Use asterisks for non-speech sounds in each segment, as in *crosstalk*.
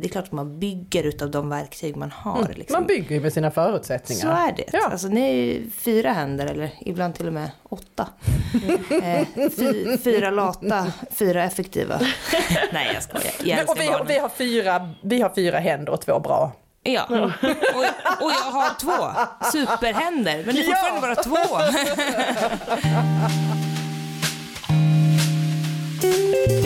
Det är klart att man bygger utav de verktyg man har. Mm. Liksom. Man bygger ju med sina förutsättningar. Så är det. Ja. Alltså, ni är ju fyra händer, eller ibland till och med åtta. Eh, fy, fyra lata, fyra effektiva. *laughs* Nej, jag skojar. Jag och vi, har, vi, har fyra, vi har fyra händer och två bra. Ja, och, och jag har två superhänder, men det är fortfarande bara två. *laughs*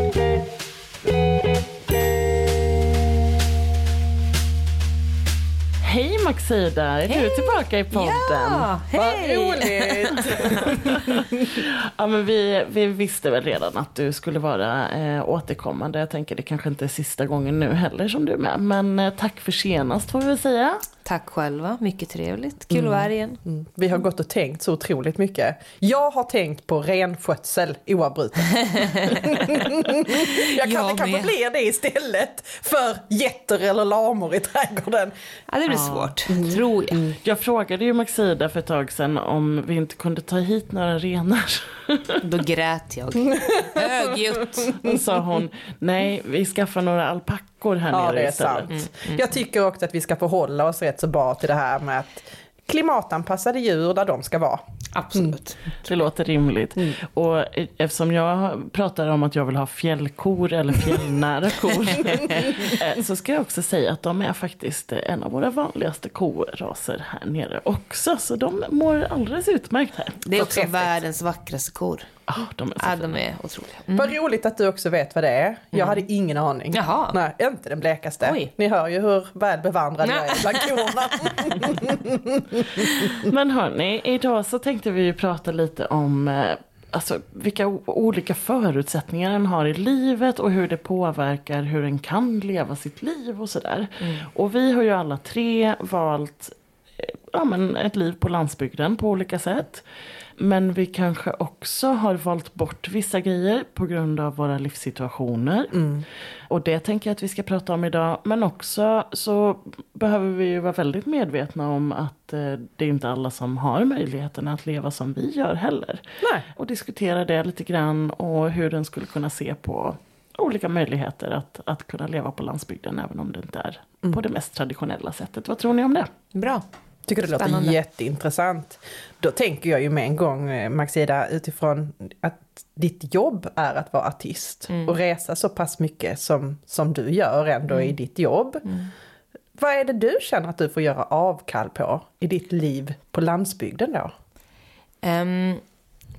Hej Maxida, är du tillbaka i podden? Ja, Vad hej! roligt! *laughs* Ja, men vi, vi visste väl redan att du skulle vara eh, återkommande. Jag tänker det kanske inte är sista gången nu heller som du är med. Men eh, tack för senast får vi väl säga. Tack själva, mycket trevligt. Kul att vara här igen. Mm. Vi har gått och tänkt så otroligt mycket. Jag har tänkt på renskötsel oavbrutet. jag *laughs* Jag kanske kanske blir det istället för getter eller lamor i trädgården. Ja, det blir svårt, tror jag. Jag frågade ju Maxida för ett tag sedan om vi inte kunde ta hit några renar. *laughs* Då grät jag. *laughs* Högljutt. Då sa hon, nej vi skaffar några alpackor här Ja, nere det är istället. sant. Jag tycker också att vi ska förhålla oss rätt så bra till det här med att klimatanpassade djur där de ska vara. Absolut. Det låter rimligt. Mm. Och eh, eftersom jag pratar om att jag vill ha fjällkor eller fjällnära *laughs* kor. eh, så ska jag också säga att de är faktiskt en av våra vanligaste koraser här nere också. Så de mår alldeles utmärkt här. Det är också världens vackraste kor. Ah, de är så Ja, fina. de är otroliga. Mm. Vad roligt att du också vet vad det är. Jag hade ingen aning. Jaha. Nej, inte den blekaste. Oj. Ni hör ju hur väl bevandrad jag är bland korna. *laughs* Men hörni, idag så tänkte vi ju prata lite om eh, alltså, vilka olika förutsättningar en har i livet och hur det påverkar hur en kan leva sitt liv och sådär. Och vi har ju alla tre valt eh, ja, men ett liv på landsbygden på olika sätt. Men vi kanske också har valt bort vissa grejer på grund av våra livssituationer. Och det tänker jag att vi ska prata om idag. Men också så behöver vi ju vara väldigt medvetna om att eh, det är inte alla som har möjligheten att leva som vi gör heller. Nej. Och diskutera det lite grann och hur den skulle kunna se på olika möjligheter att, att kunna leva på landsbygden även om det inte är på det mest traditionella sättet. Vad tror ni om det? Bra. Tycker det låter Spännande. jätteintressant. Då tänker jag ju med en gång, eh, Maxida, utifrån att ditt jobb är att vara artist och resa så pass mycket som, som du gör ändå i ditt jobb. Vad är det du känner att du får göra avkall på i ditt liv på landsbygden då?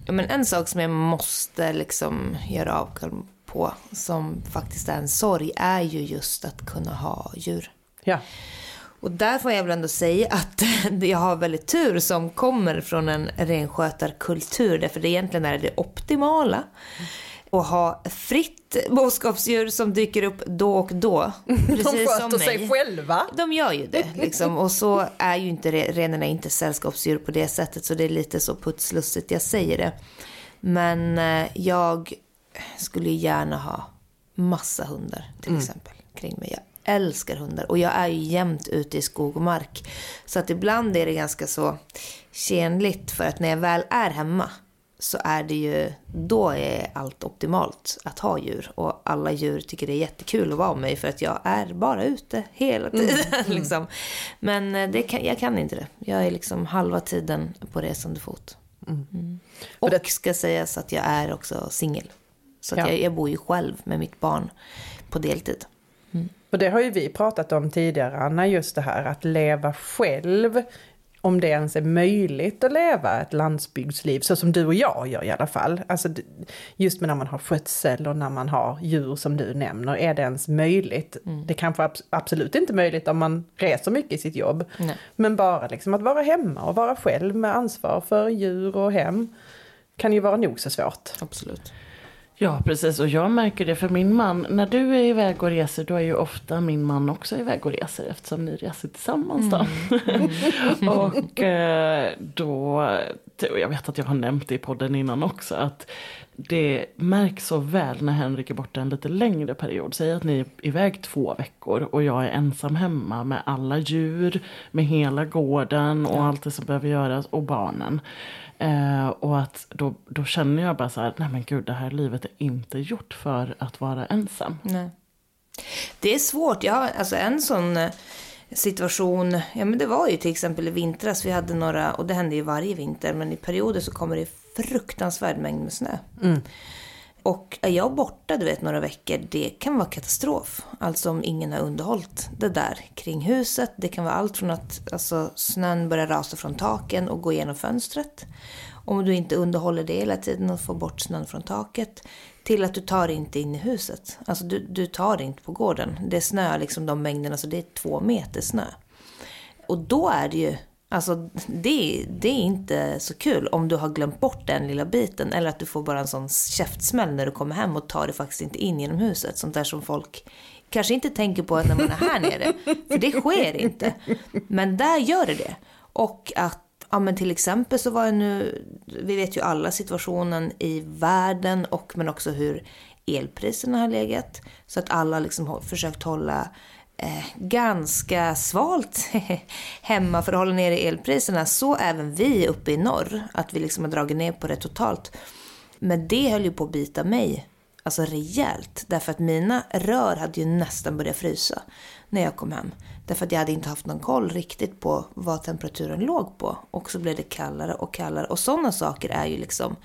Ja, men en sak som jag måste liksom göra avkall på, som faktiskt är en sorg, är ju just att kunna ha djur. Ja, Och där får jag väl ändå säga att *laughs* jag har väldigt tur som kommer från en renskötarkultur, därför det egentligen är det optimala. Att ha fritt boskapsdjur som dyker upp då och då. *laughs* de Precis som sköter sig mig. själva. De gör ju det liksom. Och så är ju inte re- renarna inte sällskapsdjur på det sättet. Så det är lite så putslustigt jag säger det. Men eh, jag skulle gärna ha massa hundar till exempel kring mig. Älskar hundar och jag är ju jämt ute i skog och mark. Så att ibland är det ganska så tjänligt för att när jag väl är hemma så är det ju, då är allt optimalt att ha djur. Och alla djur tycker det är jättekul att vara med mig för att jag är bara ute hela tiden. *laughs* liksom. Men eh, det kan, jag kan inte det. Jag är liksom halva tiden på resande fot. Mm. Och det- ska sägas att jag är också singel. Så Ja. jag, jag bor ju själv med mitt barn på deltid. Och det har ju vi pratat om tidigare, Anna, just det här att leva själv. Om det ens är möjligt att leva ett landsbygdsliv, så som du och jag gör i alla fall. Alltså just med när man har skötsel och när man har djur som du nämner, är det ens möjligt? Det kanske abs- absolut inte är möjligt om man reser mycket i sitt jobb. Nej. Men bara liksom att vara hemma och vara själv med ansvar för djur och hem kan ju vara nog så svårt. Absolut. Ja precis och jag märker det för min man, när du är iväg och reser då är ju ofta min man också iväg och reser eftersom ni reser tillsammans då. Mm. *laughs* *laughs* och eh, då, jag vet att jag har nämnt det i podden innan också, att det märks så väl när Henrik är borta en lite längre period. Säg att ni är iväg två veckor och jag är ensam hemma med alla djur, med hela gården och ja. allt det som behöver göras och barnen. Eh, och att då, då känner jag bara så här, nej men gud det här livet är inte gjort för att vara ensam. Nej. Det är svårt, jag alltså en sån eh, situation, ja men det var ju till exempel i vintras, vi hade några, och det händer ju varje vinter, men i perioder så kommer det fruktansvärd mängd med snö. Mm. Och är jag borta du vet, några veckor, det kan vara katastrof. Alltså om ingen har underhållit det där kring huset. Det kan vara allt från att alltså, snön börjar rasa från taken och gå igenom fönstret. Om du inte underhåller det hela tiden och får bort snön från taket. Till att du tar inte in i huset. Alltså du, du tar inte på gården. Det snöar liksom de mängderna, så det är två meter snö. Och då är det ju Alltså det, det är inte så kul om du har glömt bort den lilla biten. Eller att du får bara en sån käftsmäll när du kommer hem och tar det faktiskt inte in genom huset. Sånt där som folk kanske inte tänker på när man är här nere. För det sker inte. Men där gör det det. Och att Ja men till exempel så var jag nu, vi vet ju alla situationen i världen och men också hur elpriserna har legat. Så att alla liksom har försökt hålla eh, ganska svalt *laughs* hemma för att hålla nere elpriserna. Så även vi uppe i norr, att vi liksom har dragit ner på det totalt. Men det höll ju på att bita mig, alltså rejält. Därför att mina rör hade ju nästan börjat frysa när jag kom hem. Därför att jag hade inte haft någon koll riktigt på vad temperaturen låg på. Och så blev det kallare och kallare. Och sådana saker är ju liksom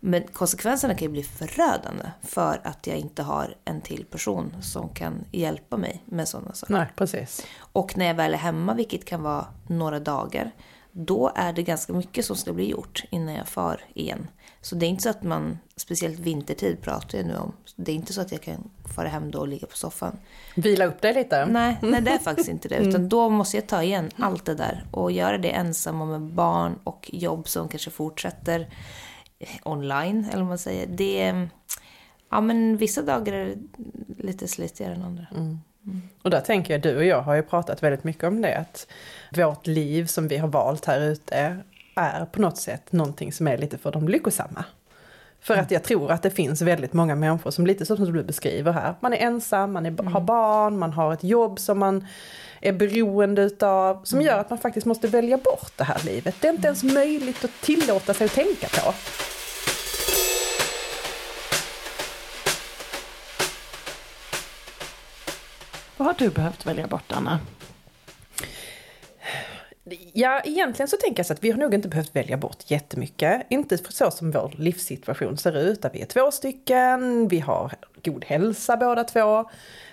men konsekvenserna kan ju bli förödande för att jag inte har en till person som kan hjälpa mig med sådana saker. Nej, precis. Och när jag väl är hemma, vilket kan vara några dagar, då är det ganska mycket som ska bli gjort innan jag far igen. Så det är inte så att man, speciellt vintertid pratar jag nu om, det är inte så att jag kan fara hem då och ligga på soffan. Vila upp dig lite? Nej, nej det är faktiskt inte det. *laughs* Utan mm. då måste jag ta igen allt det där och göra det ensam och med barn och jobb som kanske fortsätter online, eller vad man säger. Det, ja men vissa dagar är det lite slitigare än andra. Mm. Mm. Och där tänker jag, du och jag har ju pratat väldigt mycket om det, att vårt liv som vi har valt här ute är på något sätt någonting som är lite för de lyckosamma. För mm. att jag tror att det finns väldigt många människor som lite som du beskriver här, man är ensam, man är, mm. har barn, man har ett jobb som man är beroende utav, som mm. gör att man faktiskt måste välja bort det här livet. Det är inte ens möjligt att tillåta sig att tänka på. Vad har du behövt välja bort, Anna? Ja, egentligen så tänker jag så att vi har nog inte behövt välja bort jättemycket. Inte så som vår livssituation ser ut, där vi är två stycken, vi har god hälsa båda två.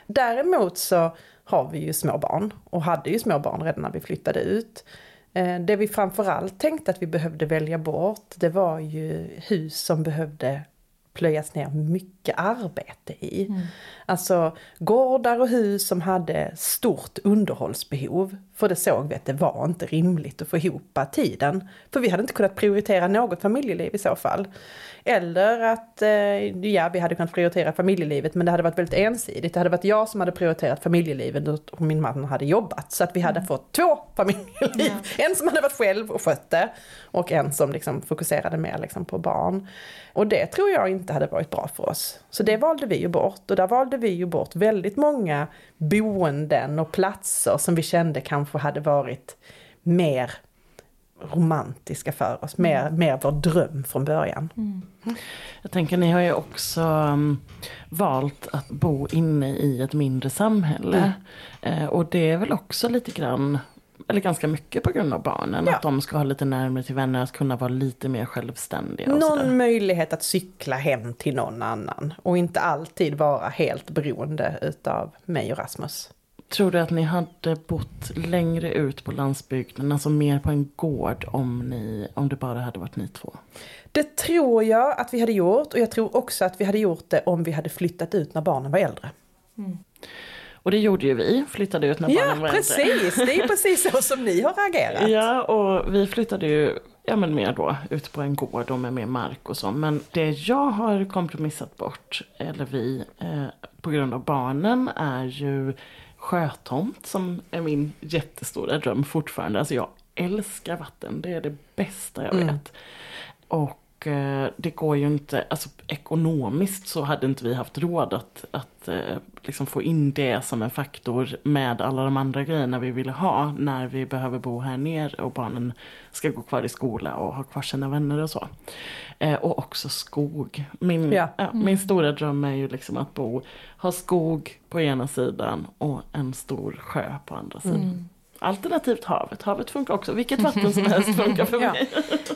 Däremot så har vi ju små barn och hade ju små barn redan när vi flyttade ut. Eh, det vi framförallt tänkte att vi behövde välja bort, det var ju hus som behövde plöjas ner mycket arbete i. Mm. Alltså gårdar och hus som hade stort underhållsbehov. För det såg vi att det var inte rimligt att få ihop tiden. För vi hade inte kunnat prioritera något familjeliv i så fall. Eller att, eh, ja vi hade kunnat prioritera familjelivet men det hade varit väldigt ensidigt. Det hade varit jag som hade prioriterat familjelivet och min man hade jobbat. Så att vi hade mm. fått två familjeliv. Ja. En som hade varit själv och skött det och en som liksom fokuserade mer liksom på barn. Och det tror jag inte hade varit bra för oss. Så det valde vi ju bort och där valde vi ju bort väldigt många boenden och platser som vi kände kanske hade varit mer romantiska för oss, mer, mm. mer vår dröm från början. Mm. Jag tänker ni har ju också um, valt att bo inne i ett mindre samhälle. Mm. Uh, och det är väl också lite grann eller ganska mycket på grund av barnen. Ja. Att de ska ha lite närmare till vänner, att kunna vara lite mer självständiga. någon sådär. möjlighet att cykla hem till någon annan. Och inte alltid vara helt beroende utav mig och Rasmus. Tror du att ni hade bott längre ut på landsbygden, alltså mer på en gård om, ni, om det bara hade varit ni två? Det tror jag att vi hade gjort och jag tror också att vi hade gjort det om vi hade flyttat ut när barnen var äldre. Mm. Och det gjorde ju vi, flyttade ut när barnen var äldre. Ja precis, det är *laughs* precis så som ni har agerat. Ja och vi flyttade ju ja men mer då ute på en gård och med mer mark och så. Men det jag har kompromissat bort, eller vi, eh, på grund av barnen är ju sjötomt som är min jättestora dröm fortfarande. Alltså jag älskar vatten, det är det bästa jag vet. Mm. Och eh, det går ju inte, alltså ekonomiskt så hade inte vi haft råd att, att eh, liksom få in det som en faktor med alla de andra grejerna vi ville ha när vi behöver bo här nere och barnen ska gå kvar i skola och ha kvar sina vänner och så. Eh, och också skog. Min, Ja. ja, min stora dröm är ju liksom att bo, ha skog på ena sidan och en stor sjö på andra sidan. Alternativt havet. Havet funkar också. Vilket vatten som helst *laughs* funkar för Ja. mig.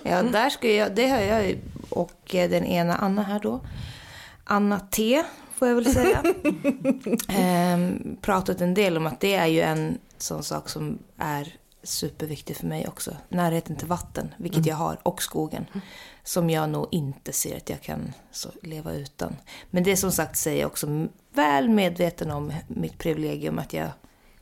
Ja, där ska jag, det har jag och eh, den ena Anna här då. Anna T, får jag väl säga. *laughs* ehm, pratat en del om att det är ju en sån sak som är superviktig för mig också. Närheten till vatten, vilket jag har, och skogen. Som jag nog inte ser att jag kan leva utan. Men det som sagt säger jag också väl medveten om mitt privilegium att jag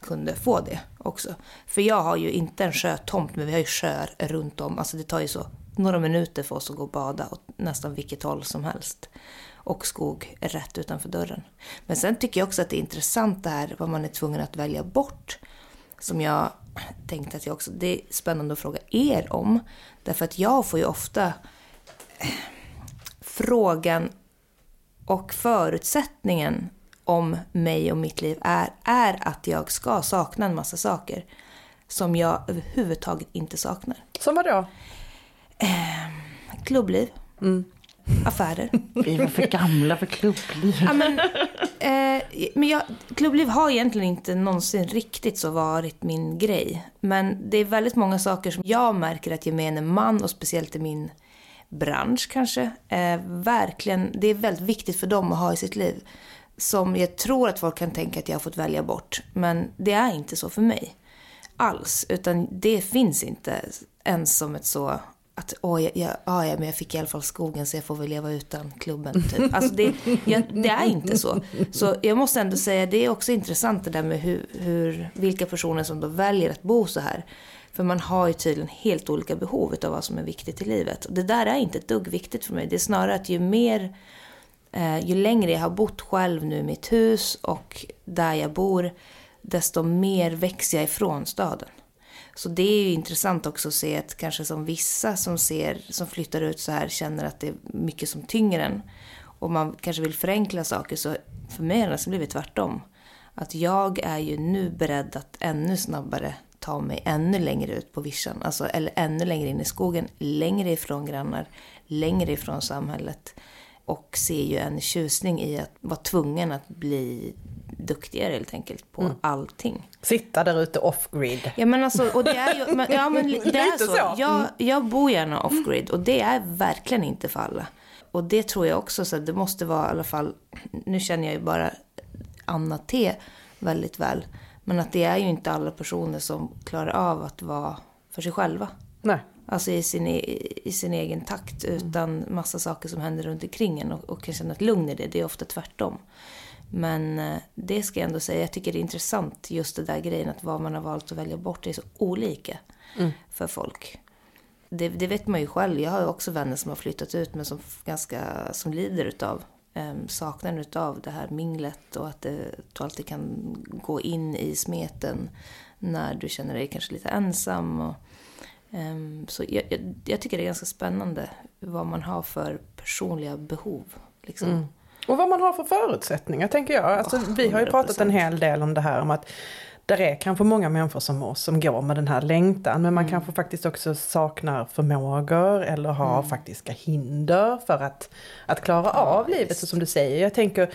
kunde få det också. För jag har ju inte en sjötomt, men vi har ju sjöar runt om. Alltså det tar ju så några minuter för oss att gå och bada åt nästan vilket håll som helst. Och skog är rätt utanför dörren. Men sen tycker jag också att det är intressant det här vad man är tvungen att välja bort. Som jag tänkte att jag också, det är spännande att fråga er om. Därför att jag får ju ofta eh, frågan och förutsättningen om mig och mitt liv är, är att jag ska sakna en massa saker som jag överhuvudtaget inte saknar. Som vadå? Klubbliv, affärer. Vi var för gamla för klubbliv. Ja, men, eh, men jag, klubbliv har egentligen inte någonsin riktigt så varit min grej. Men det är väldigt många saker som jag märker att gemene man och speciellt i min bransch kanske, eh, verkligen, det är väldigt viktigt för dem att ha i sitt liv. Som jag tror att folk kan tänka att jag har fått välja bort. Men det är inte så för mig. Alls. Utan det finns inte ens som ett så att åh, jag, jag, ja, ja, men jag fick i alla fall skogen så jag får väl leva utan klubben. Typ. *laughs* Alltså det, jag, det är inte så. Så jag måste ändå säga, det är också intressant det där med hur, hur, vilka personer som då väljer att bo så här. För man har ju tydligen helt olika behov av vad som är viktigt i livet. Och det där är inte ett dugg viktigt för mig. Det är snarare att ju mer, eh, ju längre jag har bott själv nu i mitt hus och där jag bor, desto mer växer jag ifrån staden. Så det är ju intressant också att se att kanske som vissa som ser, som flyttar ut så här känner att det är mycket som tynger en. Och man kanske vill förenkla saker så för mig har det nästan blivit tvärtom. Att jag är ju nu beredd att ännu snabbare ta mig ännu längre ut på vischan. Alltså, eller ännu längre in i skogen, längre ifrån grannar, längre ifrån samhället. Och ser ju en tjusning i att vara tvungen att bli duktigare helt enkelt på allting. Sitta där ute off-grid. Ja men alltså, och det är ju, *laughs* men, ja men det är så. så. Mm. Jag, jag bor gärna off-grid och det är verkligen inte för alla. Och det tror jag också, så det måste vara i alla fall, nu känner jag ju bara Anna T väldigt väl. Men att det är ju inte alla personer som klarar av att vara för sig själva. Nej. Alltså i sin, e- i sin egen takt utan massa saker som händer runt omkring en och, och kan känna ett lugn i det. Det är ofta tvärtom. Men eh, det ska jag ändå säga, jag tycker det är intressant just det där grejen att vad man har valt att välja bort är så olika för folk. Det, det vet man ju själv, jag har också vänner som har flyttat ut men som ganska, som lider utav um, saknaden utav det här minglet och att det, du alltid kan gå in i smeten när du känner dig kanske lite ensam. Och, så jag, jag, jag tycker det är ganska spännande vad man har för personliga behov. Liksom. Och vad man har för förutsättningar tänker jag. Alltså, vi har ju pratat en 100%. hel del om det här om att där är kanske många människor som oss som går med den här längtan men man kanske faktiskt också saknar förmågor eller har faktiska hinder för att, att klara av livet så som du säger. Jag tänker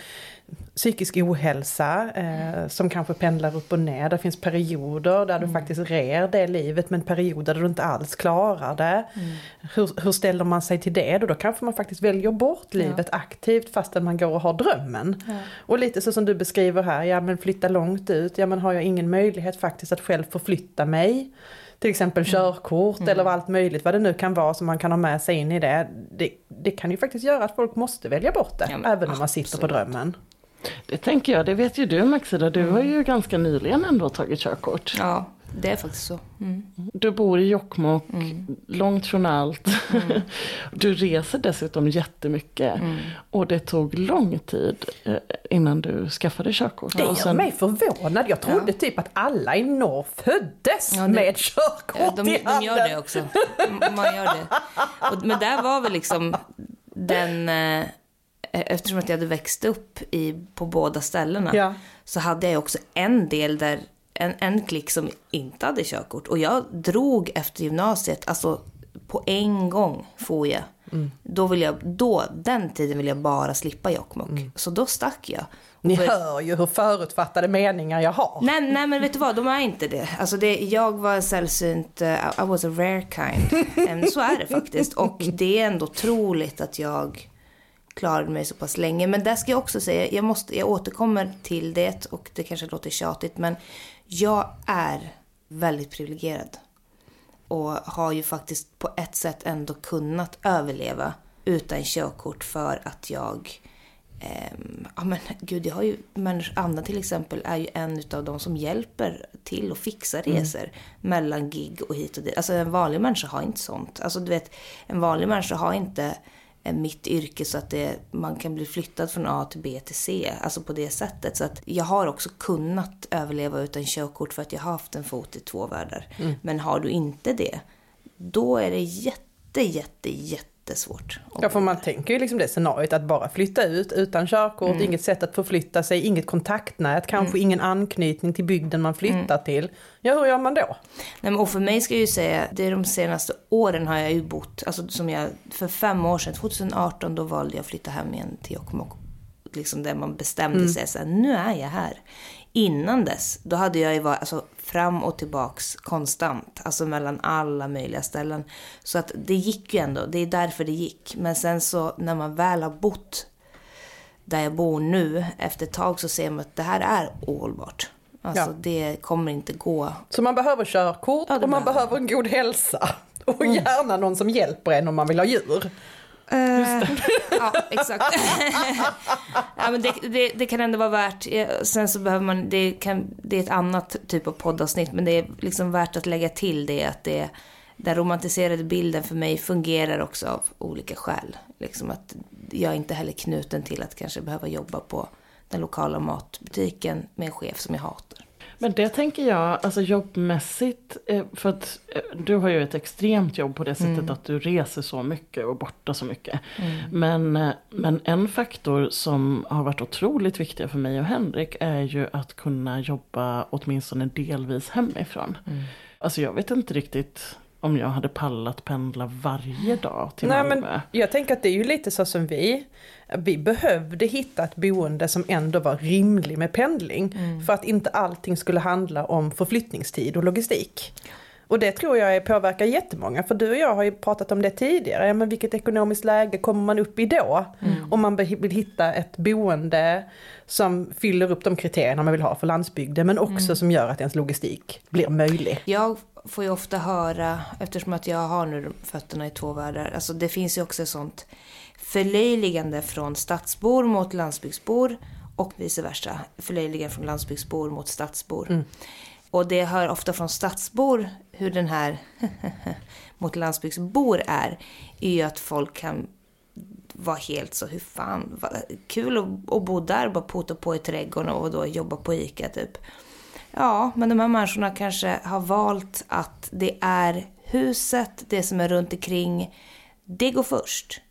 psykisk ohälsa eh, som kanske pendlar upp och ner. Det finns perioder där du faktiskt rer det livet men perioder där du inte alls klarar det. Hur, hur ställer man sig till det då? Då kanske man faktiskt väljer bort livet aktivt fastän man går och har drömmen. Och lite så som du beskriver här, ja men flytta långt ut, ja men har jag ingen möjlighet faktiskt att själv förflytta mig. Till exempel körkort eller allt möjligt vad det nu kan vara som man kan ha med sig in i det. Det, det kan ju faktiskt göra att folk måste välja bort det, Ja, men även om man sitter på drömmen. Det tänker jag, det vet ju du Maxida, du har ju ganska nyligen ändå tagit körkort. Ja, Det är faktiskt så. Mm. Du bor i Jokkmokk, långt från allt. *laughs* Du reser dessutom jättemycket. Och det tog lång tid eh, innan du skaffade körkort. Det gör sen- mig förvånad. Jag trodde typ att alla i norr föddes Ja, det- med Ja, körkort de, i de handen. gör det också. Man gör det. Och, men där var väl liksom den... Eh, eftersom att jag hade växt upp i, på båda ställena Ja. så hade jag också en del där, en, en klick som inte hade körkort. Och jag drog efter gymnasiet, alltså på en gång får jag. Då vill jag, då, den tiden vill jag bara slippa Jokkmokk. Så då stack jag. Ni För- hör ju hur förutfattade meningar jag har. Nej, nej men vet du vad, de är inte det. Alltså det, jag var sällsynt, uh, I was a rare kind. Um, så är det faktiskt. Och det är ändå troligt att jag klarade mig så pass länge. Men där ska jag också säga, jag, måste, jag återkommer till det och det kanske låter tjatigt men jag är väldigt privilegierad. Och har ju faktiskt på ett sätt ändå kunnat överleva utan körkort för att jag Ehm, ja men gud, jag har ju människor, Anna till exempel är ju en utav de som hjälper till att fixa resor mellan gig och hit och dit. Alltså en vanlig människa har inte sånt. Alltså du vet, en vanlig människa har inte eh, mitt yrke så att det, man kan bli flyttad från A till B till C. Alltså på det sättet. Så att jag har också kunnat överleva utan körkort för att jag har haft en fot i två världar. Men har du inte det, då är det jätte, jätte, jättesvårt. Ja, för man tänker ju liksom det scenariot att bara flytta ut utan körkort, Mm. inget sätt att förflytta sig, inget kontaktnät, kanske ingen anknytning till bygden man flyttar Mm. till. Ja, hur gör man då? Nej, men och för mig ska jag ju säga, det är de senaste åren har jag ju bott, alltså som jag, för fem år sedan, 2018, då valde jag att flytta hem igen till Jokkmokk. Liksom där man bestämde sig så här, nu är jag här. Innan dess, då hade jag ju varit alltså, fram och tillbaks konstant, alltså mellan alla möjliga ställen. Så att det gick ju ändå, det är därför det gick. Men sen så när man väl har bott där jag bor nu, efter ett tag så ser man att det här är ohållbart. Alltså Ja. det kommer inte gå Så man behöver körkort Ja, och man behöver behöver en god hälsa. Och gärna någon som hjälper en om man vill ha djur. Eh, *laughs* ja, exakt. *laughs* ja, men det, det, det kan ändå vara värt. eh, Sen så behöver man, det, kan, det är ett annat typ av poddavsnitt, men det är liksom värt att lägga till det att det, den romantiserade bilden för mig fungerar också av olika skäl. Liksom att jag är inte heller knuten till att kanske behöva jobba på den lokala matbutiken med en chef som jag hatar. Men det tänker jag, alltså jobbmässigt, eh, för att eh, du har ju ett extremt jobb på det sättet Mm. att du reser så mycket och borta så mycket. Men, eh, men en faktor som har varit otroligt viktig för mig och Henrik är ju att kunna jobba åtminstone delvis hemifrån. Mm. Alltså jag vet inte riktigt om jag hade pallat pendla varje dag till Nej, Malmö. men jag tänker att det är ju lite så som vi. Vi behövde hitta ett boende som ändå var rimlig med pendling. Mm. För att inte allting skulle handla om förflyttningstid och logistik. Och det tror jag påverkar jättemånga. För du och jag har ju pratat om det tidigare. Ja, men vilket ekonomiskt läge kommer man upp i då? Mm. Om man vill hitta ett boende som fyller upp de kriterierna man vill ha för landsbygden. Men också Mm. som gör att ens logistik blir möjlig. Jag får ju ofta höra, eftersom att jag har nu fötterna i två världar, alltså det finns ju också sånt förlöjligande från stadsbor mot landsbygdsbor och vice versa. Förlöjligande från landsbygdsbor mot stadsbor. Och det hör ofta från stadsbor hur den här *laughs* mot landsbygdsbor är, är ju att folk kan vara helt så, hur fan, vad kul att, att bo där, bara pota på i trädgården och då jobba på ICA typ. Ja, men de här människorna kanske har valt att det är huset, det som är runt omkring, det går först.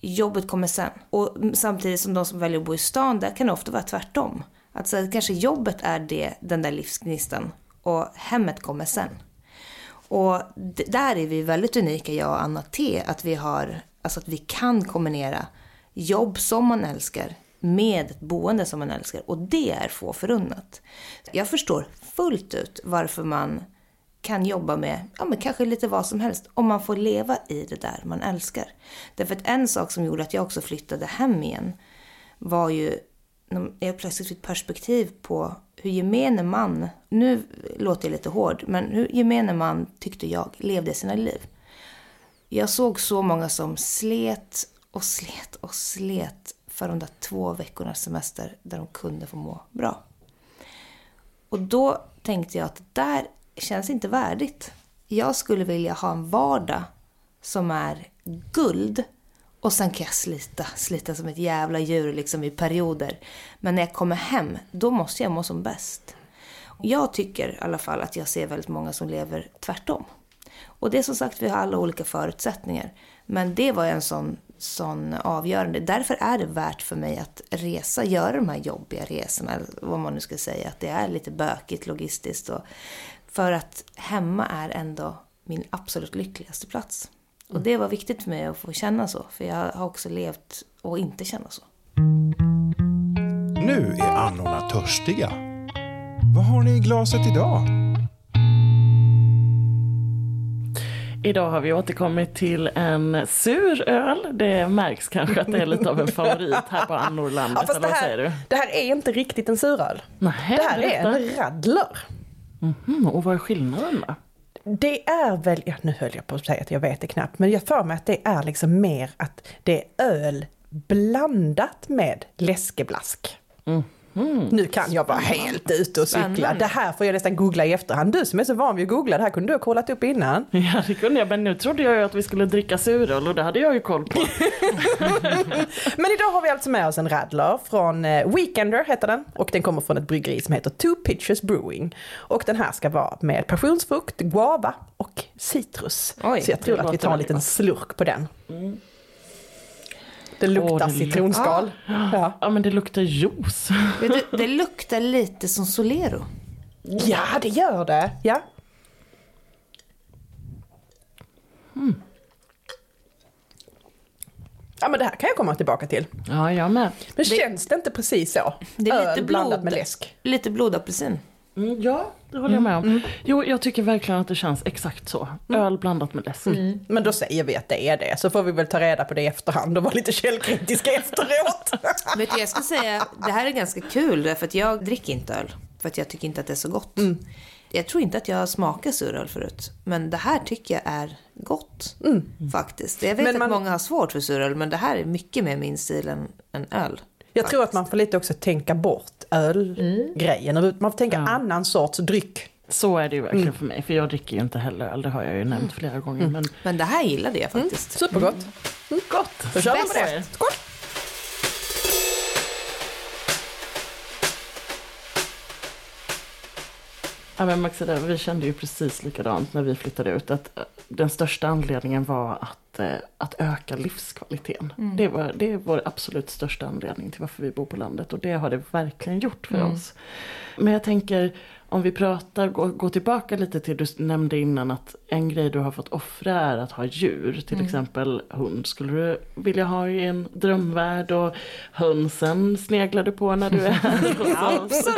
Jobbet kommer sen. Och samtidigt som de som väljer att bo i stan, där kan det ofta vara tvärtom. Alltså att kanske jobbet är det, den där livsgnistan och hemmet kommer sen. Och där är vi väldigt unika, jag och Anna T, att vi har, alltså att vi kan kombinera jobb som man älskar med ett boende som man älskar. Och det är få förunnat. Jag förstår fullt ut varför man kan jobba med, ja men kanske lite vad som helst, om man får leva i det där man älskar. Därför att en sak som gjorde att jag också flyttade hem igen var ju jag plötsligt fick perspektiv på hur gemene man, nu låter jag lite hård, men hur gemene man tyckte jag levde sina liv. Jag såg så många som slet och slet och slet för de där två veckornas semester där de kunde få må bra. Och då tänkte jag att det där känns inte värdigt. Jag skulle vilja ha en vardag som är guld och sen kan jag slita, slita som ett jävla djur liksom i perioder. Men när jag kommer hem, då måste jag må som bäst. Jag tycker i alla fall att jag ser väldigt många som lever tvärtom. Och det är som sagt, vi har alla olika förutsättningar. Men det var en sån, sån avgörande. Därför är det värt för mig att resa, göra de här jobbiga resorna, vad man nu ska säga. Att det är lite bökigt logistiskt. Och, för att hemma är ändå min absolut lyckligaste plats. Och det var viktigt för mig att få känna så. För jag har också levt och inte känna så. Nu är annorna törstiga. Vad har ni i glaset idag? Idag har vi återkommit till en sur öl. Det märks kanske att det är lite av en favorit här på Annorlandet. Ja, eller det, vad säger du? här, det här är inte riktigt en suröl. Nej, Det här är en radler. Mhm, och vad är skillnaden då? Det är väl, ja, nu höll jag på att säga att jag vet det knappt, men jag för mig att det är liksom mer att det är öl blandat med läskeblask. Mm. Nu kan jag vara helt ute och cykla. Spännande. Det här får jag nästan googla i efterhand. Du som är så van vid att googla, det här kunde du ha kollat upp innan. *laughs* Ja, det kunde jag, men nu trodde jag ju att vi skulle dricka suröl och det hade jag ju koll på. *laughs* Men idag har vi alltså med oss en radler från eh, Weekender heter den. Och den kommer från ett bryggeri som heter Two Pitchers Brewing. Och den här ska vara med passionsfrukt, guava och citrus. Oj, Så jag tror att vi tar en liten slurk på den. Det luktar Åh, det citronskal. Ja. Ja, men det luktar juice. *laughs* Du, det luktar lite som Solero. ja, det gör det. Ja. Ja men det här kan jag komma tillbaka till. Ja, jag med. Men känns det inte precis så? Det är lite blod. med läsk. Lite blodapelsin. Mm, ja, det håller jag med om. Jo, jag tycker verkligen att det känns exakt så. Öl blandat med läsk. Men då säger vi att det är det, så får vi väl ta reda på det i efterhand och vara lite källkritiska *laughs* efteråt. Vet du, jag ska säga, det här är ganska kul därför att jag dricker inte öl. För att jag tycker inte att det är så gott. Jag tror inte att jag har smakat suröl förut. Men det här tycker jag är gott. Faktiskt. Jag vet Men man- att många har svårt för suröl. Men det här är mycket mer min stil än, än öl. Jag tror att man får lite också tänka bort ölgrejen. Man får tänka Ja. annan sorts dryck. Så är det ju verkligen för mig, för jag dricker ju inte heller öl, det har jag ju nämnt flera gånger. Men Men det här gillade jag faktiskt. Supergott. gott! Då kör vi Bäst. på det. Skål! Ja men Maxida, vi kände ju precis likadant när vi flyttade ut. Att eh, den största anledningen var att, eh, att öka livskvaliteten. Det, var, det är vår absolut största anledning till varför vi bor på landet. Och det har det verkligen gjort för oss. Men jag tänker, om vi pratar, gå, gå tillbaka lite till, du nämnde innan att en grej du har fått offra är att ha djur. Till exempel hund skulle du vilja ha i en drömvärld. Och hönsen sneglar du på när du är här *laughs* oss.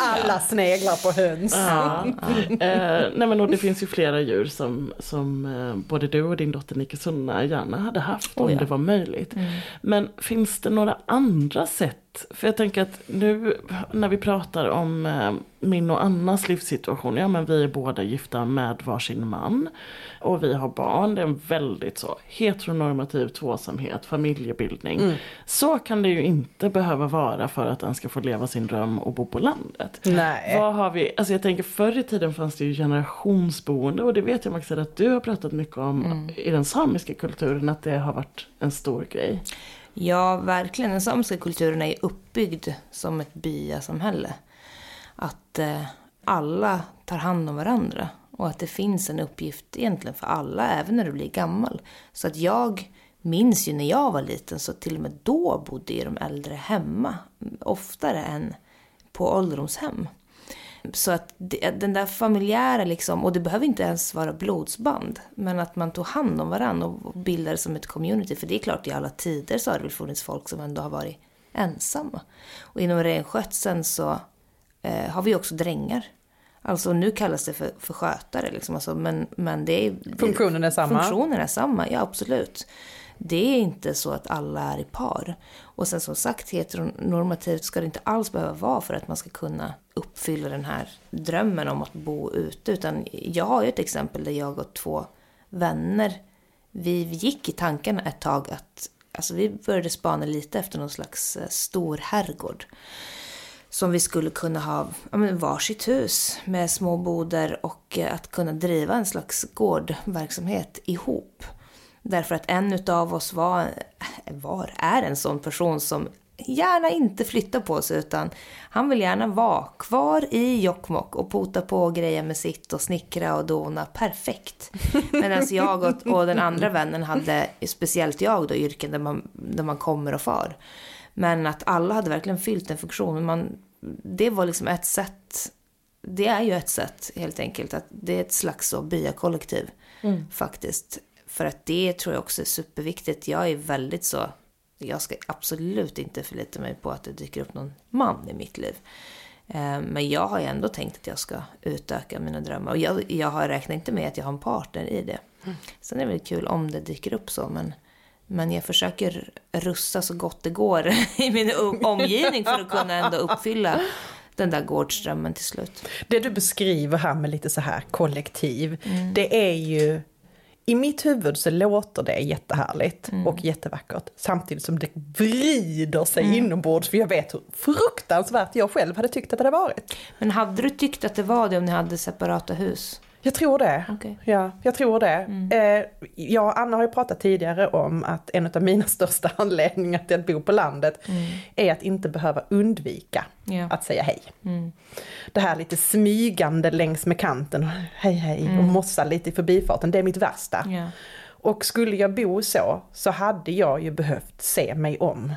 Alla sneglar på höns. Ja. Eh, nej men och det finns ju flera djur som, som eh, både du och din dotter Nike Sunna gärna hade haft om Oh ja. det var möjligt. Men finns det några andra sätt? För jag tänker att nu när vi pratar om eh, min och Annas livssituation, ja men vi är båda gifta med varsin man. Och vi har barn, det är en väldigt så heteronormativ tvåsamhet, familjebildning. Så kan det ju inte behöva vara för att den ska få leva sin dröm och bo på landet. Nej. Vad har vi, alltså jag tänker förr i tiden fanns det ju generationsboende och det vet jag Maxine att du har pratat mycket om i den samiska kulturen att det har varit en stor grej. Ja, verkligen. Den samiska kulturen är ju uppbyggd som ett byasamhälle. Att eh, alla tar hand om varandra. Och att det finns en uppgift egentligen för alla, även när du blir gammal. Så att jag minns ju när jag var liten, så till och med då bodde ju de äldre hemma. Oftare än på ålderdomshem. Så att den där familjära liksom, och det behöver inte ens vara blodsband, men att man tog hand om varandra och bildade som ett community. För det är klart, i alla tider så har det väl funnits folk som ändå har varit ensamma. Och inom renskötseln så eh, har vi också drängar. Alltså nu kallas det för, för skötare liksom, alltså, men, men det är... Funktionen är samma. Funktionen är samma, ja absolut. Det är inte så att alla är i par. Och sen som sagt, heteronormativt ska det inte alls behöva vara för att man ska kunna uppfylla den här drömmen om att bo ute. Utan jag har ju ett exempel där jag och två vänner, vi gick i tankarna ett tag att, alltså vi började spana lite efter någon slags eh, stor herrgård. som vi skulle kunna ha ja, men varsitt hus med små boder och eh, att kunna driva en slags gårdverksamhet ihop. Därför att en utav oss var, var, är en sån person som gärna inte flyttar på sig utan han vill gärna vara kvar i Jokkmokk och pota på greja med sitt och snickra och dona perfekt. *laughs* Medan jag och, och den andra vännen hade, speciellt jag då, yrken där man, där man kommer och far. Men att alla hade verkligen fyllt en funktion. Man, det var liksom ett sätt, det är ju ett sätt helt enkelt, att det är ett slags så byakollektiv mm. faktiskt. För att det tror jag också är superviktigt. Jag är väldigt så jag ska absolut inte förlita mig på att det dyker upp någon man i mitt liv. Eh, men jag har ju ändå tänkt att jag ska utöka mina drömmar. Och jag, jag har räknat inte med att jag har en partner i det. Mm. Sen är det väl kul om det dyker upp så, men, men jag försöker russa så gott det går *laughs* i min omgivning för att kunna ändå uppfylla den där gårdsdrömmen till slut. Det du beskriver här med lite så här kollektiv, mm. det är ju i mitt huvud så låter det jättehärligt mm. och jättevackert samtidigt som det vrider sig mm. inombords för jag vet hur fruktansvärt jag själv hade tyckt att det hade varit. Men hade du tyckt att det var det om ni hade separata hus? Jag tror det. Okay. Ja, jag tror det. Mm. Eh, jag och Anna har ju pratat tidigare om att en av mina *laughs* största anledningar till att bo på landet mm. är att inte behöva undvika ja. att säga hej. Mm. Det här lite smygande längs med kanten, hej hej, och mm. mossa lite i förbifarten, det är mitt värsta. Ja. Och skulle jag bo så, så hade jag ju behövt se mig om.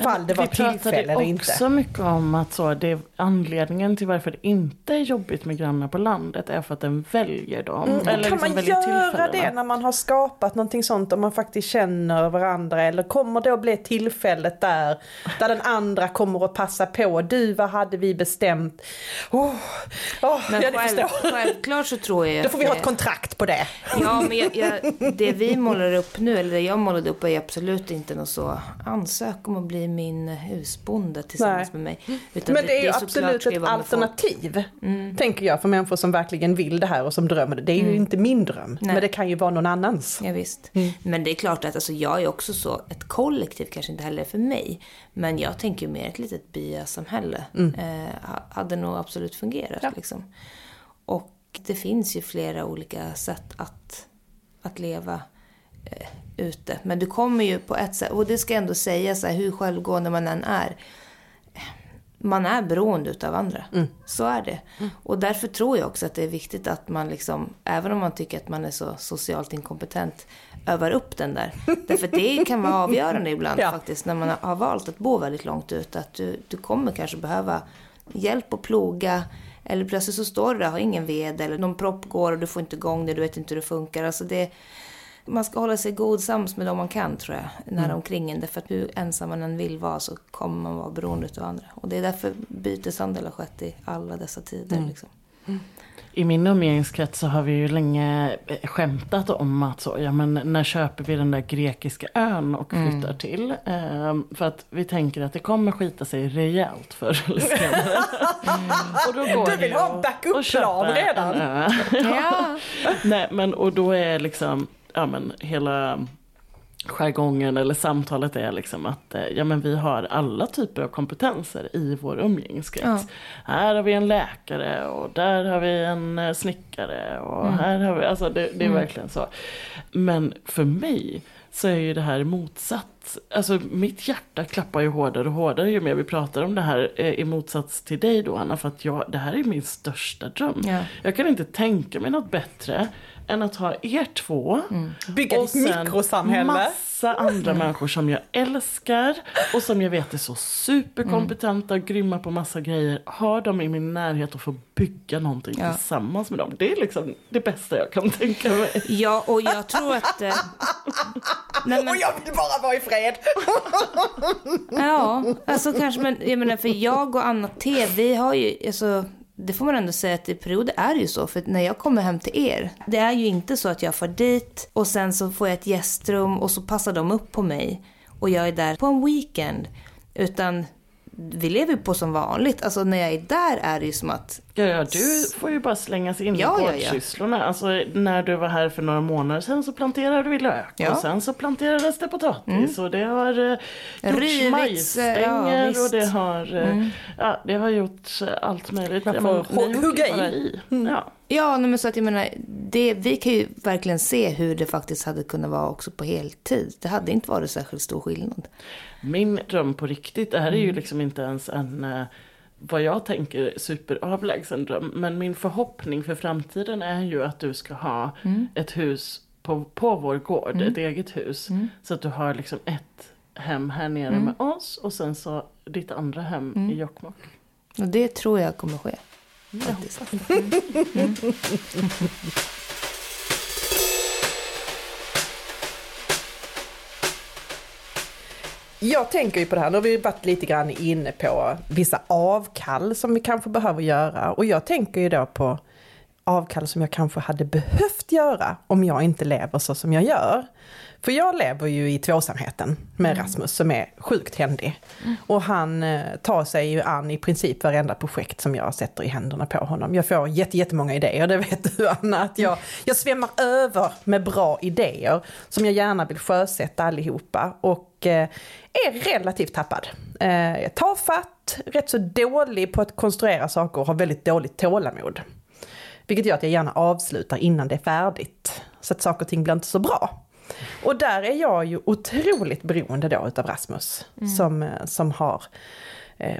Fall det var tillfälle eller inte. Vi pratade också mycket om att så, det, anledningen till varför det inte är jobbigt med grannar på landet är för att den väljer dem. Mm. Eller kan liksom man göra det när man har skapat någonting sånt och man faktiskt känner varandra eller kommer det att bli tillfället där, där den andra kommer att passa på. Du, vad hade vi bestämt? Oh, oh, men ja, själv, självklart så tror jag Då får vi ha ett kontrakt på det. Ja, men jag, jag, det vi målar upp nu, eller det jag målade upp är absolut inte något så ansök om att bli min husbonde tillsammans Nej. med mig. Utan Men det är ju absolut ett alternativ, mm. tänker jag, för människor som verkligen vill det här och som drömmer det. Det är mm. ju inte min dröm, Nej. men det kan ju vara någon annans. Ja, visst. Mm. Men det är klart att alltså, jag är också så, ett kollektiv kanske inte heller är för mig. Men jag tänker mer ett litet byasamhälle. Mm. Eh, hade nog absolut fungerat. Ja. Liksom. Och det finns ju flera olika sätt att, att leva ute. Men du kommer ju på ett sätt, och det ska jag ändå säga så här, hur självgående man än är. Man är beroende utav andra. Mm. Så är det. Mm. Och därför tror jag också att det är viktigt att man liksom, även om man tycker att man är så socialt inkompetent, övar upp den där. *laughs* Därför det kan vara avgörande ibland ja. faktiskt, när man har valt att bo väldigt långt ut. Att du, du kommer kanske behöva hjälp att ploga, eller plötsligt så står du där och har ingen ved, eller någon propp går och du får inte igång det, du vet inte hur det funkar. Alltså det, man ska hålla sig god sams med dem man kan tror jag, när mm. omkring en. Därför att hur ensam man än vill vara så kommer man vara beroende av andra. Och det är därför byteshandel har skett i alla dessa tider. Mm. Liksom. Mm. I min umgängeskrets så har vi ju länge eh, skämtat om att så, ja men när köper vi den där grekiska ön och mm. flyttar mm. till? Ehm, för att vi tänker att det kommer skita sig rejält förr eller senare. du vill ha en backup-plan redan? ja. *laughs* Nej men och då är liksom ja, men, hela jargongen eller samtalet är liksom att eh, ja, men vi har alla typer av kompetenser i vår umgängeskrets. Ja. Här har vi en läkare och där har vi en eh, snickare och mm. här har vi, alltså det, det är mm. verkligen så. Men för mig så är ju det här motsatt. Alltså mitt hjärta klappar ju hårdare och hårdare ju mer vi pratar om det här eh, i motsats till dig då Anna. För att jag, det här är min största dröm. Ja. Jag kan inte tänka mig något bättre än att ha er två. Mm. Bygga och ett mikrosamhälle. massa andra mm. människor som jag älskar och som jag vet är så superkompetenta och grymma på massa grejer. Ha dem i min närhet och få bygga någonting ja. tillsammans med dem. Det är liksom det bästa jag kan tänka mig. Ja, och jag tror att... Eh... Nej, men... Och jag vill bara vara i fred! ja, alltså kanske, men jag menar för jag och Anna T, vi har ju, alltså det får man ändå säga att i perioder är det ju så. För när jag kommer hem till er, det är ju inte så att jag får dit och sen så får jag ett gästrum och så passar de upp på mig och jag är där på en weekend. Utan vi lever ju på som vanligt. Alltså när jag är där är det ju som att, Ja, ja, du får ju bara slängas in Ja, i ja, ja. gårdssysslorna. Alltså när du var här för några månader sedan så planterade vi lök. Ja. Mm. Och sen så planterades det potatis. Och det har eh, gjorts Rivits, majsstänger ja, och det har, eh, ja, det har gjorts eh, allt möjligt. Man Ja, får hugga i. i. Ja. Ja men så att jag menar, det, vi kan ju verkligen se hur det faktiskt hade kunnat vara också på heltid. Det hade inte varit särskilt stor skillnad. Min dröm på riktigt, det här är Mm. ju liksom inte ens en eh, vad jag tänker superavlägsen dröm. Men min förhoppning för framtiden är ju att du ska ha Mm. ett hus på, på vår gård, ett eget hus. Mm. Så att du har liksom ett hem här nere med oss och sen så ditt andra hem Mm. i Jokkmokk. Och det tror jag kommer ske. Jag Faktiskt. det. *laughs* Jag tänker ju på det här, nu har vi varit lite grann inne på vissa avkall som vi kanske behöver göra. Och jag tänker ju då på avkall som jag kanske hade behövt göra om jag inte lever så som jag gör. För jag lever ju i tvåsamheten med Rasmus som är sjukt händig. Och han eh, tar sig ju an i princip varenda projekt som jag sätter i händerna på honom. Jag får jätte, jättemånga idéer, det vet du Anna. Att jag, jag svämmar över med bra idéer som jag gärna vill sjösätta allihopa. Och eh, är relativt tappad. Eh, tafatt, rätt så dålig på att konstruera saker och har väldigt dåligt tålamod. Vilket gör att jag gärna avslutar innan det är färdigt. Så att saker och ting blir inte så bra. Och där är jag ju otroligt beroende då utav Rasmus. Som, eh, som har eh,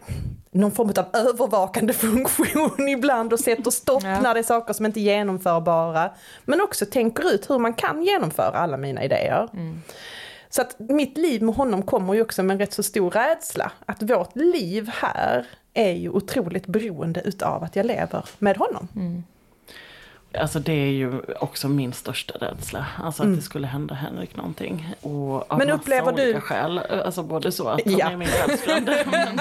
någon form av övervakande *laughs* funktion ibland och sätter stopp Ja. när det är saker som inte är genomförbara. Men också tänker ut hur man kan genomföra alla mina idéer. Så att mitt liv med honom kommer ju också med en rätt så stor rädsla. Att vårt liv här är ju otroligt beroende utav att jag lever med honom. Alltså det är ju också min största rädsla. Alltså att det skulle hända Henrik någonting. Och av Mm. Men upplever du- skäl. Alltså både så att han Ja. är min själsfrände. *laughs*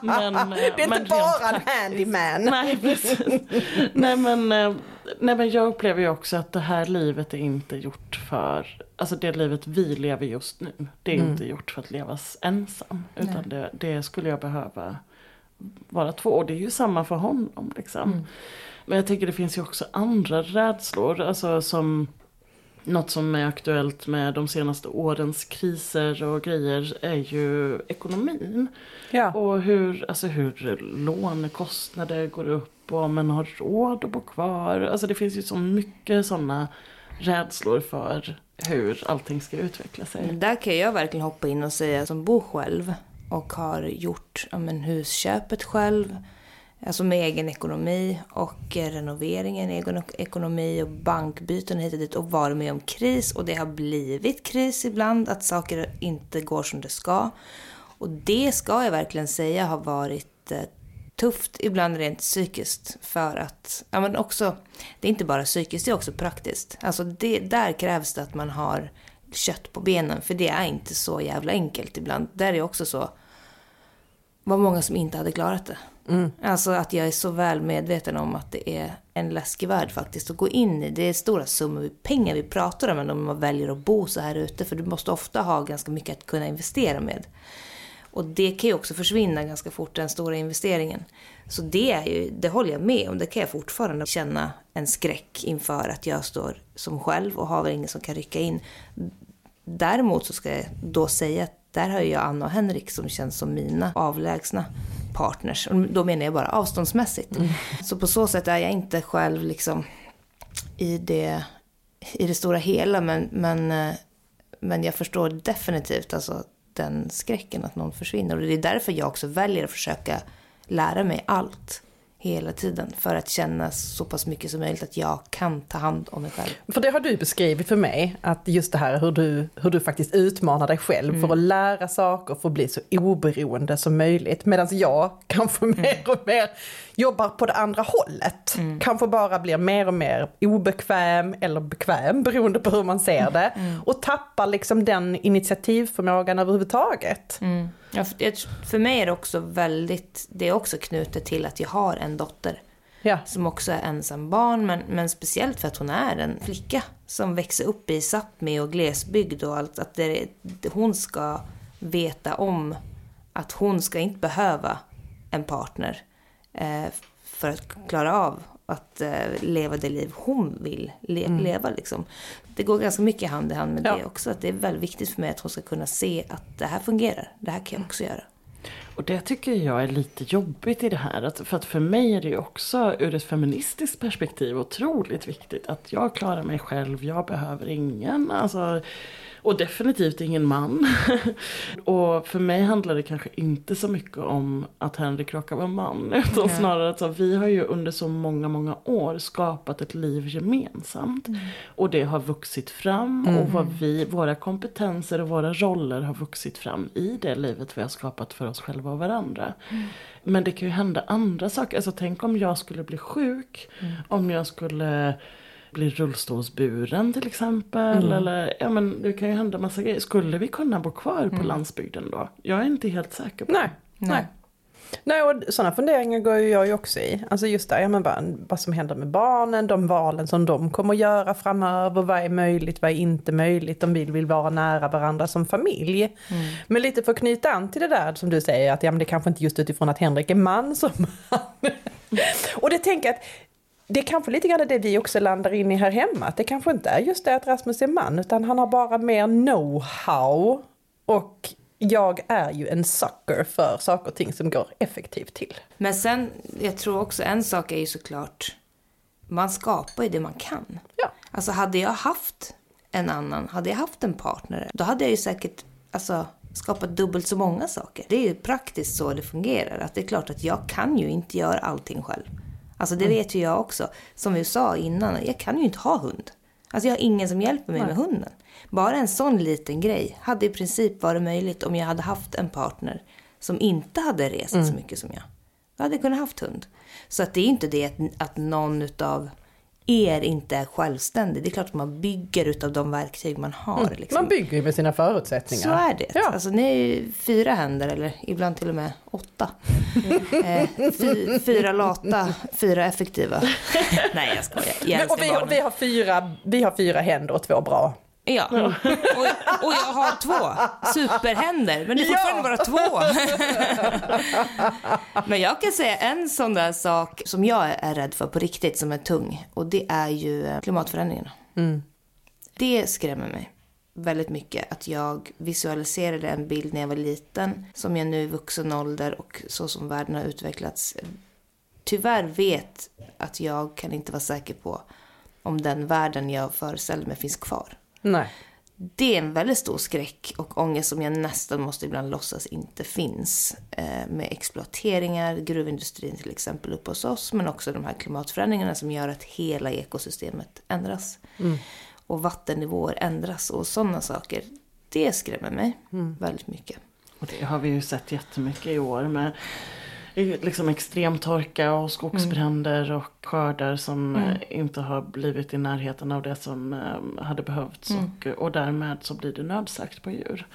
men, men, Det är inte bara en handyman. Nej, precis. nej, men, eh, nej men jag upplever ju också att det här livet är inte gjort för, alltså det livet vi lever just nu, det är Mm. inte gjort för att levas ensam. Utan det, det skulle jag behöva vara två. Och det är ju samma för honom liksom. Men jag tänker det finns ju också andra rädslor, alltså som något som är aktuellt med de senaste årens kriser och grejer är ju ekonomin. Ja. Och hur, alltså hur lånekostnader går upp och om man har råd att bo kvar. Alltså det finns ju så mycket sådana rädslor för hur allting ska utveckla sig. Där kan jag verkligen hoppa in och säga som bor själv och har gjort ja, men, husköpet själv. Alltså med egen ekonomi och eh, renoveringen, egen ekonomi och bankbyten hit och dit och varit med om kris och det har blivit kris ibland, att saker inte går som det ska. Och det ska jag verkligen säga har varit eh, tufft, ibland rent psykiskt. För att, ja men också, det är inte bara psykiskt, det är också praktiskt. Alltså det, där krävs det att man har kött på benen, för det är inte så jävla enkelt ibland. Där är också så, var många som inte hade klarat det. Mm. Alltså att jag är så väl medveten om att det är en läskig värld faktiskt att gå in i. Det är stora summor pengar vi pratar om om man väljer att bo så här ute. För du måste ofta ha ganska mycket att kunna investera med. Och det kan ju också försvinna ganska fort, den stora investeringen. Så det, är ju, det håller jag med om. Det kan jag fortfarande känna en skräck inför att jag står som själv och har väl ingen som kan rycka in. Däremot så ska jag då säga att där har jag Anna och Henrik som känns som mina avlägsna partners. Och då menar jag bara avståndsmässigt. Så på så sätt är jag inte själv liksom i det, i det stora hela. Men, men, eh, men jag förstår definitivt alltså den skräcken att någon försvinner. Och det är därför jag också väljer att försöka lära mig allt hela tiden. För att känna så pass mycket som möjligt att jag kan ta hand om mig själv. För det har du beskrivit för mig, att just det här hur du, hur du faktiskt utmanar dig själv för att lära saker, för att bli så oberoende som möjligt. Medan jag kanske *laughs* mer och mer jobbar på det andra hållet. Kanske bara blir mer och mer obekväm eller bekväm, beroende på hur man ser det. Och tappar liksom den initiativförmågan överhuvudtaget. Ja, för, för mig är det också väldigt, det är också knutet till att jag har en dotter. Ja. Som också är ensam barn, men, men speciellt för att hon är en flicka. Som växer upp i Sápmi och glesbygd och allt. Att det, hon ska veta om Att hon ska inte behöva en partner för att klara av att eh, leva det liv hon vill le leva. Liksom. Det går ganska mycket hand i hand med Ja. det också. Att det är väldigt viktigt för mig att hon ska kunna se att det här fungerar. Det här kan jag också göra. Och det tycker jag är lite jobbigt i det här. Att, för att för mig är det också ur ett feministiskt perspektiv otroligt viktigt att jag klarar mig själv, jag behöver ingen. Alltså, och definitivt ingen man. *laughs* och för mig handlar det kanske inte så mycket om att Henrik råkar vara man. *laughs* Utan Nej. snarare att så, vi har ju under så många, många år skapat ett liv gemensamt. Och det har vuxit fram och vad vi, våra kompetenser och våra roller har vuxit fram i det livet vi har skapat för oss själva och varandra. Men det kan ju hända andra saker. Alltså tänk om jag skulle bli sjuk. Om jag skulle bli rullstolsburen till exempel. Eller ja men det kan ju hända massa grejer. Skulle vi kunna bo kvar på landsbygden då? Jag är inte helt säker på Nej, Nej. nej. Nej, och sådana funderingar går ju jag ju också i. Alltså just där, ja, men vad, vad som händer med barnen, de valen som de kommer att göra framöver, vad är möjligt, vad är inte möjligt, om vi vill vara nära varandra som familj. Men lite för att knyta an till det där som du säger, att ja, men det kanske inte just utifrån att Henrik är man som man. *laughs* och det tänker jag att det är kanske lite grann det vi också landar in i här hemma. Att det kanske inte är just det att Rasmus är man, utan han har bara mer know-how. Och jag är ju en sucker för saker och ting som går effektivt till. Men sen, jag tror också en sak är ju såklart, man skapar ju det man kan. Ja. Alltså hade jag haft en annan, hade jag haft en partner, då hade jag ju säkert alltså, skapat dubbelt så många saker. Det är ju praktiskt så det fungerar. Att det är klart att jag kan ju inte göra allting själv. Alltså det vet ju jag också. Som vi sa innan, jag kan ju inte ha hund. Alltså jag har ingen som hjälper mig med hunden. Bara en sån liten grej hade i princip varit möjligt om jag hade haft en partner som inte hade rest så mycket som jag. Då hade jag kunnat haft hund. Så att det är inte det att, att någon utav er inte är självständig. Det är klart att man bygger utav de verktyg man har. Liksom. Man bygger ju med sina förutsättningar. Så är det. Ja. Alltså, ni är ju fyra händer, eller ibland till och med åtta. *laughs* eh, fy, fyra lata, fyra effektiva. *laughs* Nej, jag skojar. Jag Men, och vi, har, vi, har fyra, vi har fyra händer och två bra. Ja, och, och jag har två superhänder, men det är fortfarande bara två. *laughs* men jag kan säga en sån där sak som jag är rädd för på riktigt, som är tung. Och det är ju eh, klimatförändringarna. Det skrämmer mig väldigt mycket att jag visualiserade en bild när jag var liten som jag nu i vuxen ålder och så som världen har utvecklats tyvärr vet att jag kan inte vara säker på om den världen jag föreställde mig finns kvar. Nej. Det är en väldigt stor skräck och ångest som jag nästan måste ibland låtsas inte finns. Eh, med exploateringar, gruvindustrin till exempel uppe hos oss, men också de här klimatförändringarna som gör att hela ekosystemet ändras. Och vattennivåer ändras och sådana saker. Det skrämmer mig väldigt mycket. Och det har vi ju sett jättemycket i år med liksom extremtorka och skogsbränder och skördar som eh, inte har blivit i närheten av det som eh, hade behövts. Och, och därmed så blir det nödslakt på djur.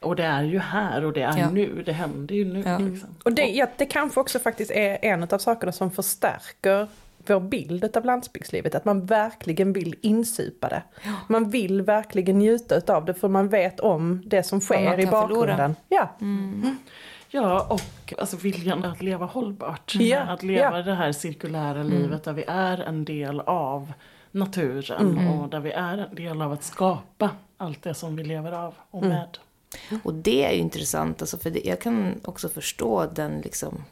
Och det är ju här och det är Ja. nu, det händer ju nu. Ja. Liksom. Och det, ja, det kanske också faktiskt är en av sakerna som förstärker vår bild av landsbygdslivet, att man verkligen vill insupa det. Man vill verkligen njuta av det för man vet om det som sker i förlora. bakgrunden. Ja. Ja, och alltså viljan att leva hållbart. Ja, Att leva ja. det här cirkulära livet där vi är en del av naturen och där vi är en del av att skapa allt det som vi lever av och med. Och det är ju intressant, alltså för det, jag kan också förstå den liksom,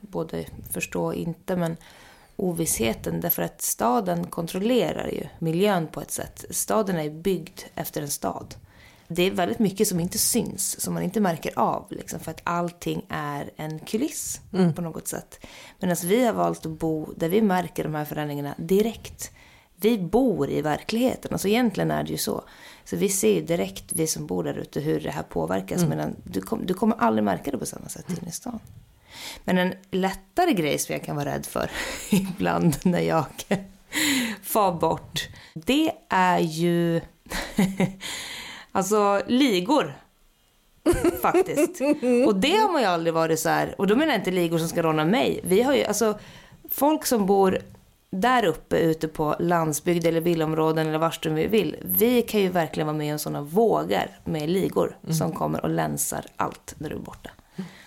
både förstå och inte, men ovissheten därför att staden kontrollerar ju miljön på ett sätt. Staden är byggd efter en stad. Det är väldigt mycket som inte syns, som man inte märker av, liksom, för att allting är en kuliss på något sätt. Medan vi har valt att bo där vi märker de här förändringarna direkt. Vi bor i verkligheten, alltså egentligen är det ju så. Så vi ser ju direkt, vi som bor där ute, hur det här påverkas. Medan du, kom, du kommer aldrig märka det på samma sätt inne i stan. Men en lättare grej som jag kan vara rädd för *laughs* ibland när jag *laughs* far bort, det är ju *laughs* alltså ligor. Faktiskt. Och det har man ju aldrig varit så här, och då menar jag inte ligor som ska råna mig. Vi har ju alltså folk som bor där uppe ute på landsbygd eller villaområden eller vars vi vill. Vi kan ju verkligen vara med om sådana vågar med ligor som kommer och länsar allt när du är borta.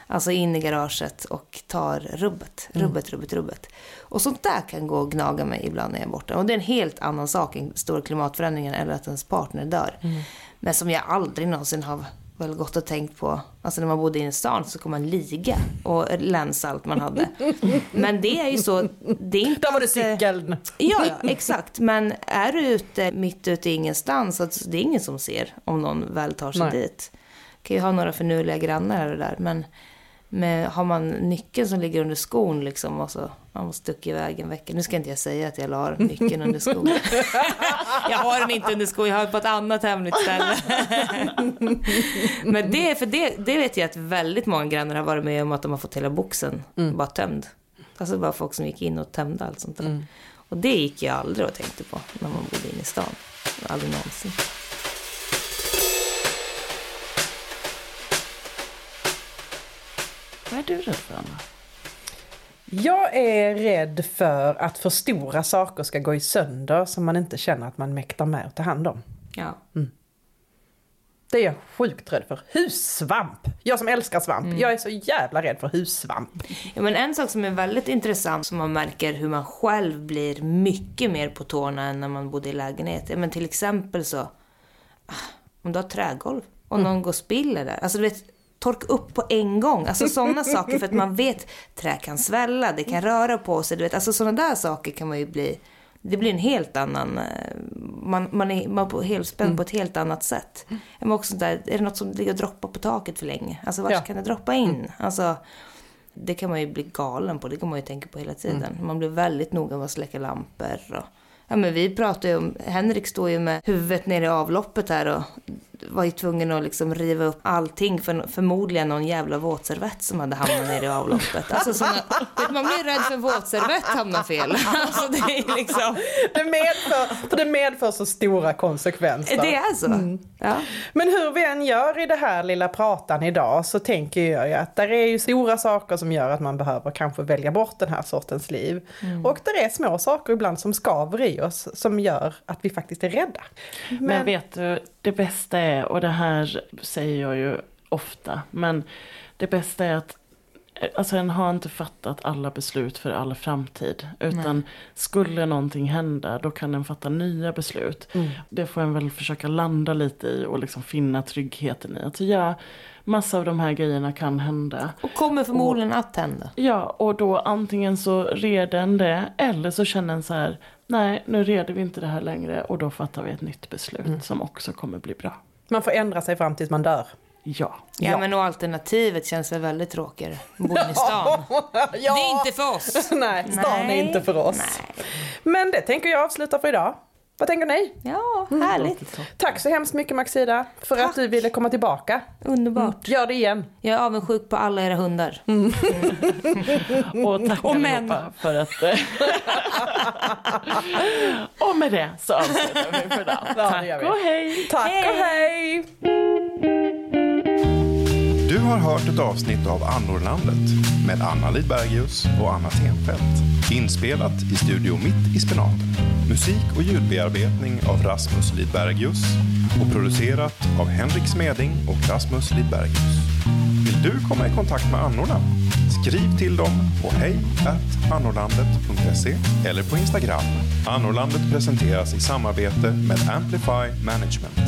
Alltså in i garaget och tar rubbet, rubbet, rubbet, rubbet. Och sånt där kan gå och gnaga mig ibland när jag är borta. Och det är en helt annan sak än stora klimatförändringen eller att ens partner dör. Men som jag aldrig någonsin har väl gått och tänkt på. Alltså när man bodde i stan så kom man liga och länsa allt man hade. *laughs* Men det är ju så. Det är inte Där var det eh, cykeln. Ja, ja, *laughs* exakt. Men är du ute mitt ute i ingenstans, alltså, det är ingen som ser om någon väl tar sig Nej. dit. Kan ju ha några förnuliga grannar här och där, men med, har man nyckeln som ligger under skon liksom och så har man stuckit iväg en vecka. Nu ska inte jag säga att jag la nyckeln under skon. *laughs* jag har den inte under skon, jag har den på ett annat hemligt ställe. men det, för det, det vet jag att väldigt många grannar har varit med om att de har fått hela boxen bara tömd. Alltså bara folk som gick in och tömde allt sånt där. Och det gick jag aldrig och tänkte på när man bodde inne i stan. Aldrig någonsin. Vad är du rädd för Anna? Jag är rädd för att för stora saker ska gå i sönder som man inte känner att man mäktar med att ta hand om. Ja. Det är jag sjukt rädd för. Hussvamp! Jag som älskar svamp. Jag är så jävla rädd för hussvamp. Ja, men en sak som är väldigt intressant som man märker hur man själv blir mycket mer på tårna än när man bodde i lägenhet. Men till exempel så, ah, om du har trägolv och någon går och spiller där. Alltså du vet, torka upp på en gång. Alltså sådana saker för att man vet trä kan svälla, det kan röra på sig. Du vet, alltså sådana där saker kan man ju bli, det blir en helt annan, eh, man, man är man är på helspänd på ett helt annat sätt. Men också där, är det något som ligger och droppar på taket för länge? Alltså vart Ja. kan det droppa in? Alltså, det kan man ju bli galen på, det kan man ju tänka på hela tiden. Man blir väldigt noga med att släcka lampor. Och, ja, men vi pratar ju om, Henrik står ju med huvudet nere i avloppet här och var ju tvungen att liksom riva upp allting för förmodligen någon jävla våtservett som hade hamnat nere i avloppet. Alltså såna, vet, man blir rädd för en våtservett hamnar fel. Alltså det är liksom, Det medför, för det medför så stora konsekvenser. det är så. Ja. Men hur vi än gör i det här lilla pratan idag så tänker jag ju att det är ju stora saker som gör att man behöver kanske välja bort den här sortens liv. Och det är små saker ibland som skaver i oss som gör att vi faktiskt är rädda. Men, vet du, det bästa är, och det här säger jag ju ofta, men det bästa är att Alltså en har inte fattat alla beslut för all framtid. Utan skulle någonting hända då kan en fatta nya beslut. Det får en väl försöka landa lite i och liksom finna tryggheten i. Att ja, massa av de här grejerna kan hända. Och kommer förmodligen att hända. Ja, och då antingen så reder en det eller så känner en så här, nej nu reder vi inte det här längre och då fattar vi ett nytt beslut som också kommer bli bra. Man får ändra sig fram tills man dör. Ja. Ja, men och alternativet känns väl väldigt tråkigare. Bo i stan. *laughs* ja. Det är inte för oss. *laughs* Nej, stan är Nej. inte för oss. Nej. Men det tänker jag avsluta för idag. Vad tänker ni? Ja, härligt. Tack så hemskt mycket Maxida för Tack. att du ville komma tillbaka. Underbart. Gör det igen. Jag är avundsjuk på alla era hundar. *laughs* Och tack Och män. för att... eh, *laughs* och med det så avslutar vi för idag. Ja, tack och hej! Tack och hej! Du har hört ett avsnitt av Annorlandet med Anna Lidbergius och Anna Tenfelt. Inspelat i Studio Mitt i Spenaten. Musik och ljudbearbetning av Rasmus Lidbergius och producerat av Henrik Smeding och Rasmus Lidbergius. Vill du komma i kontakt med annorna? Skriv till dem på hej annorlandet.se eller på Instagram. Annorlandet presenteras i samarbete med Amplify Management.